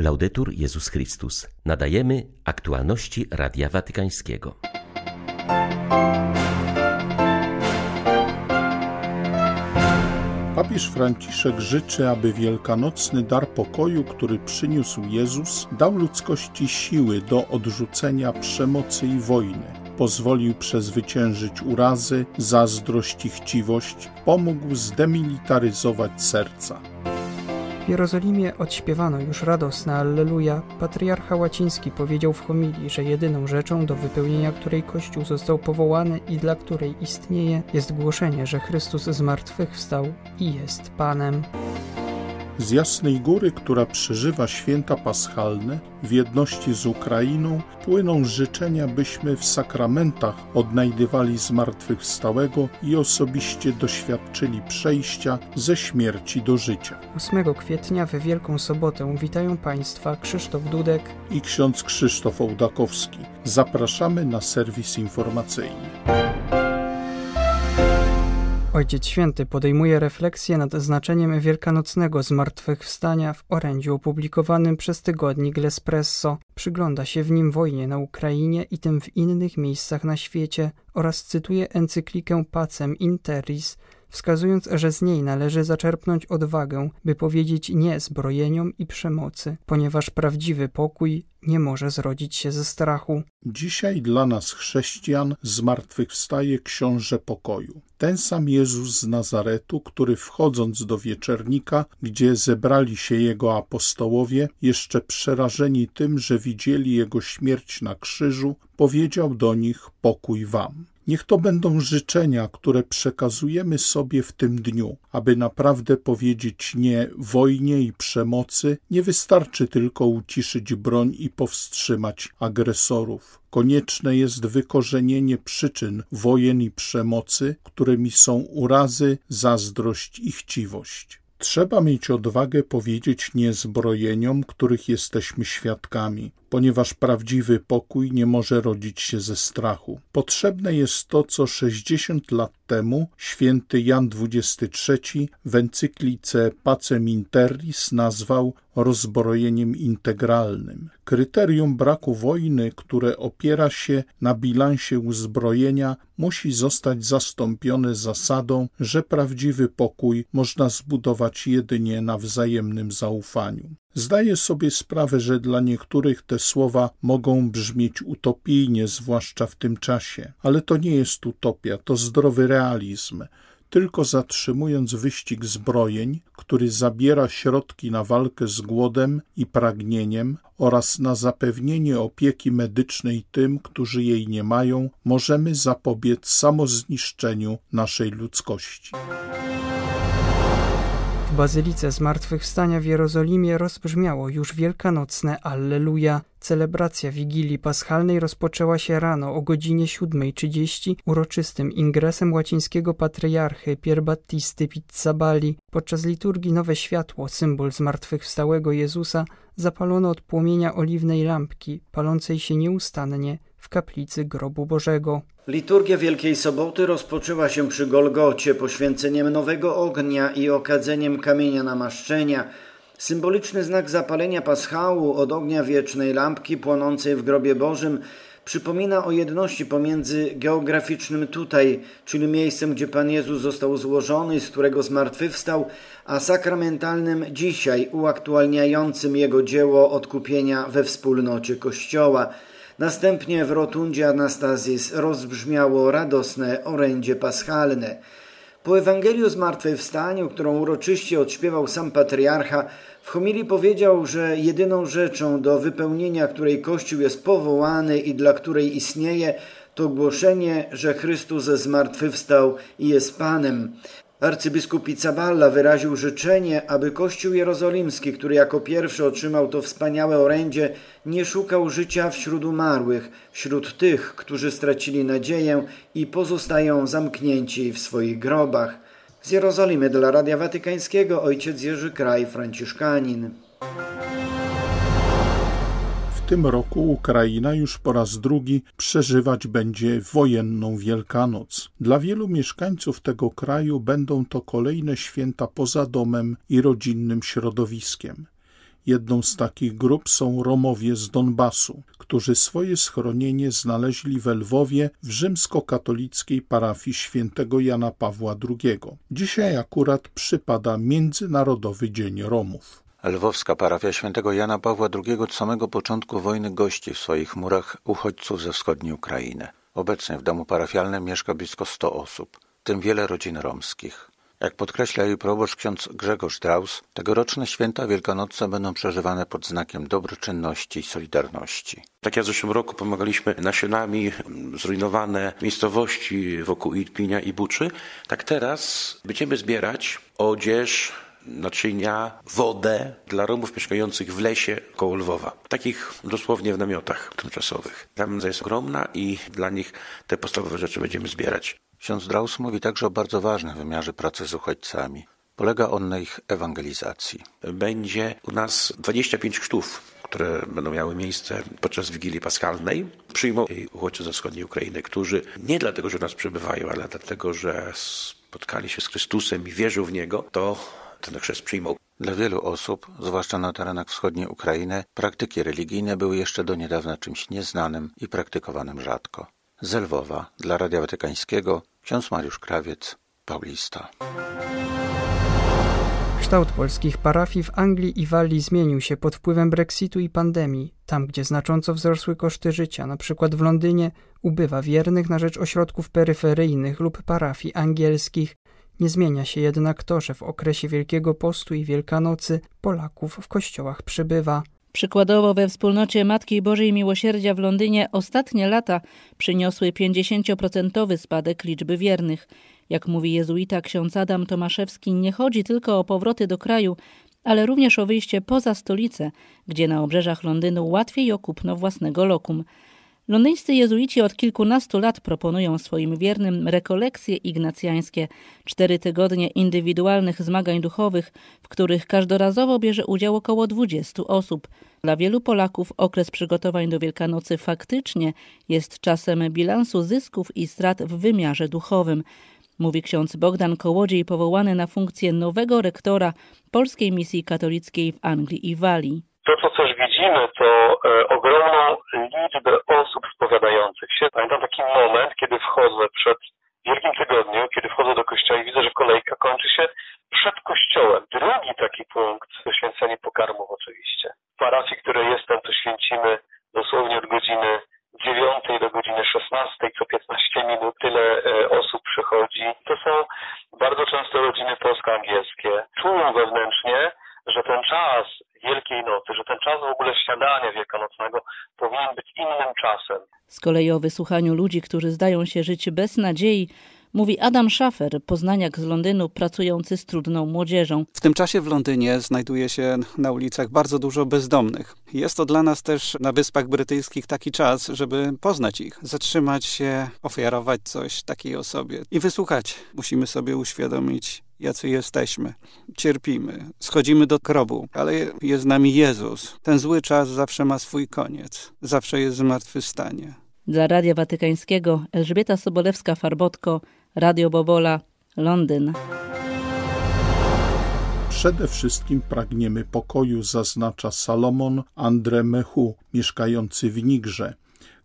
Laudetur Jezus Chrystus. Nadajemy aktualności Radia Watykańskiego. Papież Franciszek życzy, aby wielkanocny dar pokoju, który przyniósł Jezus, dał ludzkości siły do odrzucenia przemocy i wojny. Pozwolił przezwyciężyć urazy, zazdrość i chciwość, pomógł zdemilitaryzować serca. W Jerozolimie odśpiewano już radosne Alleluja. Patriarcha Łaciński powiedział w homilii, że jedyną rzeczą, do wypełnienia której Kościół został powołany i dla której istnieje, jest głoszenie, że Chrystus z martwych wstał i jest Panem. Z Jasnej Góry, która przeżywa święta paschalne, w jedności z Ukrainą płyną życzenia, byśmy w sakramentach odnajdywali zmartwychwstałego i osobiście doświadczyli przejścia ze śmierci do życia. 8 kwietnia w Wielką Sobotę witają Państwa Krzysztof Dudek i ksiądz Krzysztof Ołdakowski. Zapraszamy na serwis informacyjny. Ojciec Święty podejmuje refleksję nad znaczeniem wielkanocnego zmartwychwstania w orędziu opublikowanym przez tygodnik L'Espresso. Przygląda się w nim wojnie na Ukrainie i tym w innych miejscach na świecie oraz cytuje encyklikę Pacem Interis, wskazując, że z niej należy zaczerpnąć odwagę, by powiedzieć nie zbrojeniom i przemocy, ponieważ prawdziwy pokój nie może zrodzić się ze strachu. Dzisiaj dla nas chrześcijan zmartwychwstaje książę pokoju. Ten sam Jezus z Nazaretu, który wchodząc do wieczernika, gdzie zebrali się jego apostołowie, jeszcze przerażeni tym, że widzieli jego śmierć na krzyżu, powiedział do nich pokój wam. Niech to będą życzenia, które przekazujemy sobie w tym dniu, aby naprawdę powiedzieć nie wojnie i przemocy. Nie wystarczy tylko uciszyć broń i powstrzymać agresorów. Konieczne jest wykorzenienie przyczyn wojen i przemocy, którymi są urazy, zazdrość i chciwość. Trzeba mieć odwagę powiedzieć nie zbrojeniom, których jesteśmy świadkami, ponieważ prawdziwy pokój nie może rodzić się ze strachu. Potrzebne jest to, co 60 lat temu święty Jan XXIII w encyklice Pacem Interis nazwał rozbrojeniem integralnym. Kryterium braku wojny, które opiera się na bilansie uzbrojenia, musi zostać zastąpione zasadą, że prawdziwy pokój można zbudować jedynie na wzajemnym zaufaniu. Zdaję sobie sprawę, że dla niektórych te słowa mogą brzmieć utopijnie, zwłaszcza w tym czasie, ale to nie jest utopia, to zdrowy realizm. Tylko zatrzymując wyścig zbrojeń, który zabiera środki na walkę z głodem i pragnieniem oraz na zapewnienie opieki medycznej tym, którzy jej nie mają, możemy zapobiec samozniszczeniu naszej ludzkości. Bazylice Zmartwychwstania w Jerozolimie rozbrzmiało już wielkanocne Alleluja. Celebracja Wigilii Paschalnej rozpoczęła się rano o godzinie 7.30 uroczystym ingresem łacińskiego patriarchy Pierbattisty Pizzabali. Podczas liturgii Nowe Światło, symbol zmartwychwstałego Jezusa, zapalono od płomienia oliwnej lampki, palącej się nieustannie w kaplicy grobu Bożego. Liturgia Wielkiej Soboty rozpoczęła się przy Golgocie poświęceniem nowego ognia i okadzeniem kamienia namaszczenia. Symboliczny znak zapalenia paschału od ognia wiecznej lampki płonącej w grobie Bożym przypomina o jedności pomiędzy geograficznym tutaj, czyli miejscem, gdzie Pan Jezus został złożony, z którego zmartwychwstał, a sakramentalnym dzisiaj, uaktualniającym Jego dzieło odkupienia we wspólnocie Kościoła – Następnie w rotundzie Anastazis rozbrzmiało radosne orędzie paschalne. Po Ewangeliu Zmartwychwstaniu, którą uroczyście odśpiewał sam patriarcha, w homilii powiedział, że jedyną rzeczą, do wypełnienia której Kościół jest powołany i dla której istnieje, to głoszenie, że Chrystus zmartwychwstał i jest Panem. Arcybiskup Pizzaballa wyraził życzenie, aby Kościół Jerozolimski, który jako pierwszy otrzymał to wspaniałe orędzie, nie szukał życia wśród umarłych, wśród tych, którzy stracili nadzieję i pozostają zamknięci w swoich grobach. Z Jerozolimy dla Radia Watykańskiego ojciec Jerzy Kraj, Franciszkanin tym roku Ukraina już po raz drugi przeżywać będzie wojenną Wielkanoc. Dla wielu mieszkańców tego kraju będą to kolejne święta poza domem i rodzinnym środowiskiem. Jedną z takich grup są Romowie z Donbasu, którzy swoje schronienie znaleźli we Lwowie w rzymskokatolickiej parafii świętego Jana Pawła II. Dzisiaj akurat przypada Międzynarodowy Dzień Romów. Lwowska parafia świętego Jana Pawła II od samego początku wojny gości w swoich murach uchodźców ze wschodniej Ukrainy. Obecnie w domu parafialnym mieszka blisko 100 osób, w tym wiele rodzin romskich. Jak podkreśla jej proboszcz ksiądz Grzegorz Draus, tegoroczne święta wielkanocne będą przeżywane pod znakiem dobroczynności i solidarności. Tak jak w zeszłym roku pomagaliśmy nasionami zrujnowane miejscowości wokół Irpinia i Buczy, tak teraz będziemy zbierać odzież, naczynia, wodę dla Romów mieszkających w lesie koło Lwowa. Takich dosłownie w namiotach tymczasowych. Tam jest ogromna i dla nich te podstawowe rzeczy będziemy zbierać. Ksiądz Draus mówi także o bardzo ważnym wymiarze pracy z uchodźcami. Polega on na ich ewangelizacji. Będzie u nas 25 chrztów, które będą miały miejsce podczas Wigilii Paschalnej. Przyjmą uchodźcy ze wschodniej Ukrainy, którzy nie dlatego, że u nas przebywają, ale dlatego, że spotkali się z Chrystusem i wierzą w Niego, to ten chrzest przyjmą. Dla wielu osób, zwłaszcza na terenach wschodniej Ukrainy, praktyki religijne były jeszcze do niedawna czymś nieznanym i praktykowanym rzadko. Z Lwowa, dla Radia Watykańskiego, ksiądz Mariusz Krawiec, Paulista. Kształt polskich parafii w Anglii i Walii zmienił się pod wpływem Brexitu i pandemii. Tam, gdzie znacząco wzrosły koszty życia, przykład w Londynie, ubywa wiernych na rzecz ośrodków peryferyjnych lub parafii angielskich. Nie zmienia się jednak to, że w okresie Wielkiego Postu i Wielkanocy Polaków w kościołach przybywa. Przykładowo we wspólnocie Matki Bożej Miłosierdzia w Londynie ostatnie lata przyniosły 50% spadek liczby wiernych. Jak mówi jezuita ksiądz Adam Tomaszewski, nie chodzi tylko o powroty do kraju, ale również o wyjście poza stolicę, gdzie na obrzeżach Londynu łatwiej o kupno własnego lokum. Londyńscy jezuici od kilkunastu lat proponują swoim wiernym rekolekcje ignacjańskie, cztery tygodnie indywidualnych zmagań duchowych, w których każdorazowo bierze udział około 20 osób. Dla wielu Polaków okres przygotowań do Wielkanocy faktycznie jest czasem bilansu zysków i strat w wymiarze duchowym mówi ksiądz Bogdan Kołodziej, powołany na funkcję nowego rektora Polskiej Misji Katolickiej w Anglii i Walii. To, co widzimy, to e, ogromną liczbę osób spowiadających się. Pamiętam taki moment, kiedy wchodzę przed Wielkim Tygodniu, kiedy wchodzę do kościoła i widzę, że kolejka kończy się przed kościołem. Drugi taki punkt to święcenie pokarmów oczywiście. W parafii, której jestem, to święcimy dosłownie od godziny 9 do godziny 16, co 15 minut tyle e, osób przychodzi. To są bardzo często rodziny polsko-angielskie. Czują wewnętrznie, że ten czas Wielkiej Nocy, że ten czas w wielkanocnego powinien być innym czasem. Z kolei o wysłuchaniu ludzi, którzy zdają się żyć bez nadziei, Mówi Adam Schaffer, poznaniak z Londynu, pracujący z trudną młodzieżą. W tym czasie w Londynie znajduje się na ulicach bardzo dużo bezdomnych. Jest to dla nas też na Wyspach Brytyjskich taki czas, żeby poznać ich, zatrzymać się, ofiarować coś takiej osobie i wysłuchać. Musimy sobie uświadomić, jacy jesteśmy. Cierpimy, schodzimy do grobu, ale jest z nami Jezus. Ten zły czas zawsze ma swój koniec, zawsze jest zmartwychwstanie. Dla Radia Watykańskiego Elżbieta Sobolewska-Farbotko, Radio Bobola, Londyn. Przede wszystkim pragniemy pokoju, zaznacza Salomon Andre Mehu, mieszkający w Nigrze.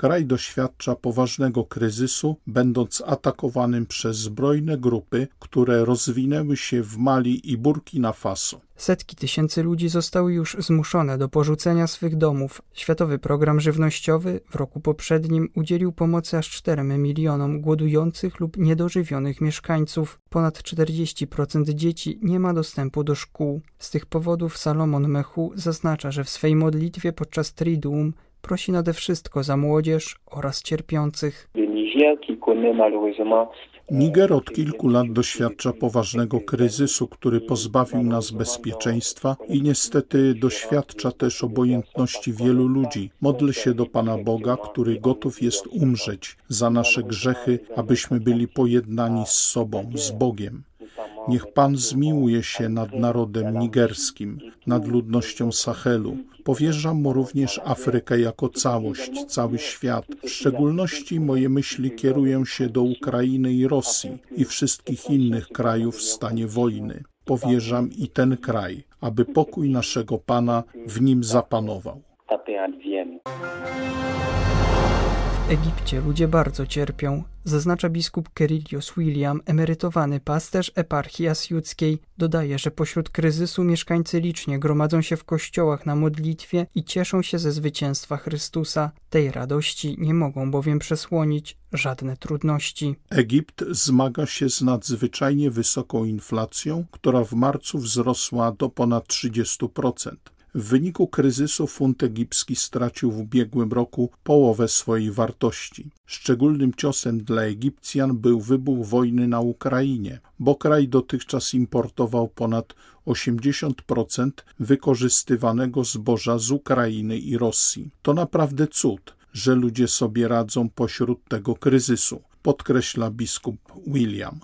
Kraj doświadcza poważnego kryzysu, będąc atakowanym przez zbrojne grupy, które rozwinęły się w Mali i Burkina Faso. Setki tysięcy ludzi zostały już zmuszone do porzucenia swych domów. Światowy Program Żywnościowy w roku poprzednim udzielił pomocy aż 4 milionom głodujących lub niedożywionych mieszkańców. Ponad 40% dzieci nie ma dostępu do szkół. Z tych powodów Salomon Mechu zaznacza, że w swej modlitwie podczas Triduum prosi nade wszystko za młodzież oraz cierpiących. Niger od kilku lat doświadcza poważnego kryzysu, który pozbawił nas bezpieczeństwa i niestety doświadcza też obojętności wielu ludzi. Modlę się do Pana Boga, który gotów jest umrzeć za nasze grzechy, abyśmy byli pojednani z sobą, z Bogiem. Niech Pan zmiłuje się nad narodem nigerskim, nad ludnością Sahelu. Powierzam mu również Afrykę jako całość, cały świat. W szczególności moje myśli kierują się do Ukrainy i Rosji i wszystkich innych krajów w stanie wojny powierzam i ten kraj, aby pokój naszego Pana w nim zapanował. W Egipcie ludzie bardzo cierpią, zaznacza biskup Kerilios William, emerytowany pasterz eparchii asjudzkiej. Dodaje, że pośród kryzysu mieszkańcy licznie gromadzą się w kościołach na modlitwie i cieszą się ze zwycięstwa Chrystusa. Tej radości nie mogą bowiem przesłonić żadne trudności. Egipt zmaga się z nadzwyczajnie wysoką inflacją, która w marcu wzrosła do ponad 30%. W wyniku kryzysu funt egipski stracił w ubiegłym roku połowę swojej wartości. Szczególnym ciosem dla Egipcjan był wybuch wojny na Ukrainie, bo kraj dotychczas importował ponad 80% wykorzystywanego zboża z Ukrainy i Rosji. To naprawdę cud, że ludzie sobie radzą pośród tego kryzysu, podkreśla biskup William.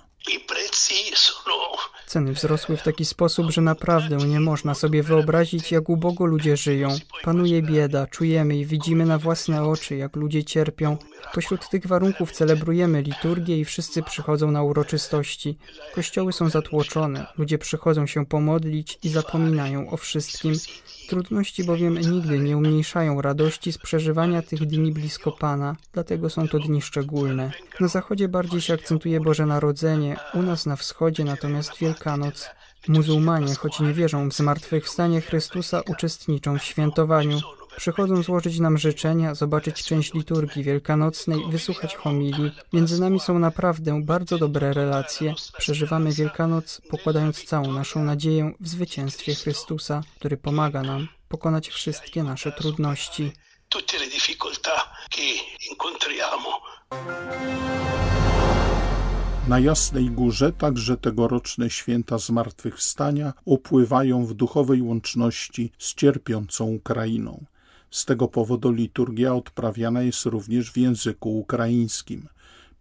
Ceny wzrosły w taki sposób, że naprawdę nie można sobie wyobrazić, jak ubogo ludzie żyją. Panuje bieda, czujemy i widzimy na własne oczy, jak ludzie cierpią. Pośród tych warunków celebrujemy liturgię i wszyscy przychodzą na uroczystości. Kościoły są zatłoczone, ludzie przychodzą się pomodlić i zapominają o wszystkim. Trudności bowiem nigdy nie umniejszają radości z przeżywania tych dni blisko Pana, dlatego są to dni szczególne. Na zachodzie bardziej się akcentuje Boże Narodzenie, u nas na wschodzie natomiast Wielkanoc. Muzułmanie, choć nie wierzą w zmartwychwstanie Chrystusa, uczestniczą w świętowaniu. Przychodzą złożyć nam życzenia, zobaczyć część liturgii wielkanocnej, wysłuchać homilii. Między nami są naprawdę bardzo dobre relacje. Przeżywamy Wielkanoc, pokładając całą naszą nadzieję w zwycięstwie Chrystusa, który pomaga nam pokonać wszystkie nasze trudności. Tutte le difficoltà che incontriamo. Na Jasnej Górze także tegoroczne święta Zmartwychwstania upływają w duchowej łączności z cierpiącą Ukrainą. Z tego powodu liturgia odprawiana jest również w języku ukraińskim.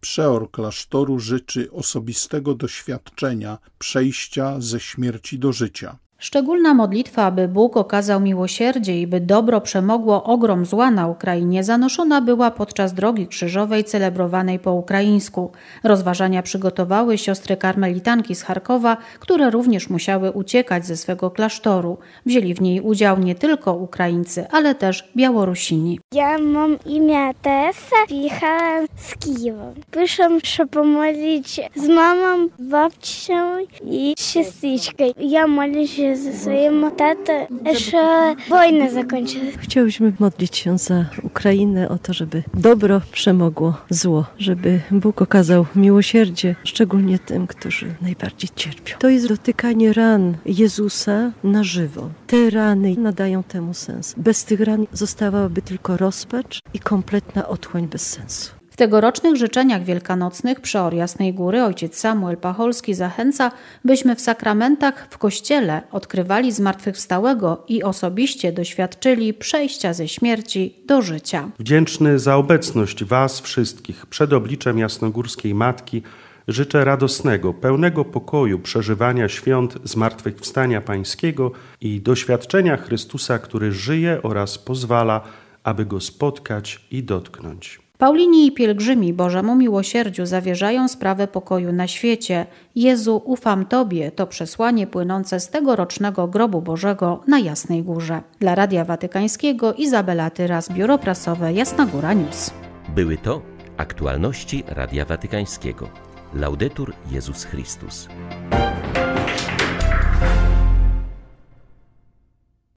Przeor klasztoru życzy osobistego doświadczenia przejścia ze śmierci do życia. Szczególna modlitwa, aby Bóg okazał miłosierdzie i by dobro przemogło ogrom zła na Ukrainie, zanoszona była podczas drogi krzyżowej celebrowanej po ukraińsku. Rozważania przygotowały siostry karmelitanki z Charkowa, które również musiały uciekać ze swego klasztoru. Wzięli w niej udział nie tylko Ukraińcy, ale też Białorusini. Ja mam imię Tessa, przyjechałam z Kijowa. Przyszłam się pomodlić z mamą, babcią i siostryczką. Ja modlę się ze swoim tatą, że wojna zakończy. Chciałyśmy modlić się za Ukrainę o to, żeby dobro przemogło zło, żeby Bóg okazał miłosierdzie, szczególnie tym, którzy najbardziej cierpią. To jest dotykanie ran Jezusa na żywo. Te rany nadają temu sens. Bez tych ran zostałaby tylko rozpacz i kompletna otchłań bez sensu. W tegorocznych życzeniach wielkanocnych przeor Jasnej Góry ojciec Samuel Pacholski zachęca, byśmy w sakramentach w kościele odkrywali zmartwychwstałego i osobiście doświadczyli przejścia ze śmierci do życia. Wdzięczny za obecność Was wszystkich przed obliczem Jasnogórskiej Matki życzę radosnego, pełnego pokoju przeżywania świąt zmartwychwstania Pańskiego i doświadczenia Chrystusa, który żyje oraz pozwala, aby Go spotkać i dotknąć. Paulini i pielgrzymi Bożemu miłosierdziu zawierzają sprawę pokoju na świecie. Jezu, ufam Tobie to przesłanie płynące z tegorocznego grobu Bożego na Jasnej Górze. Dla Radia Watykańskiego Izabela Tyras, Biuro Prasowe Jasna Góra News. Były to aktualności Radia Watykańskiego. Laudetur Jezus Chrystus.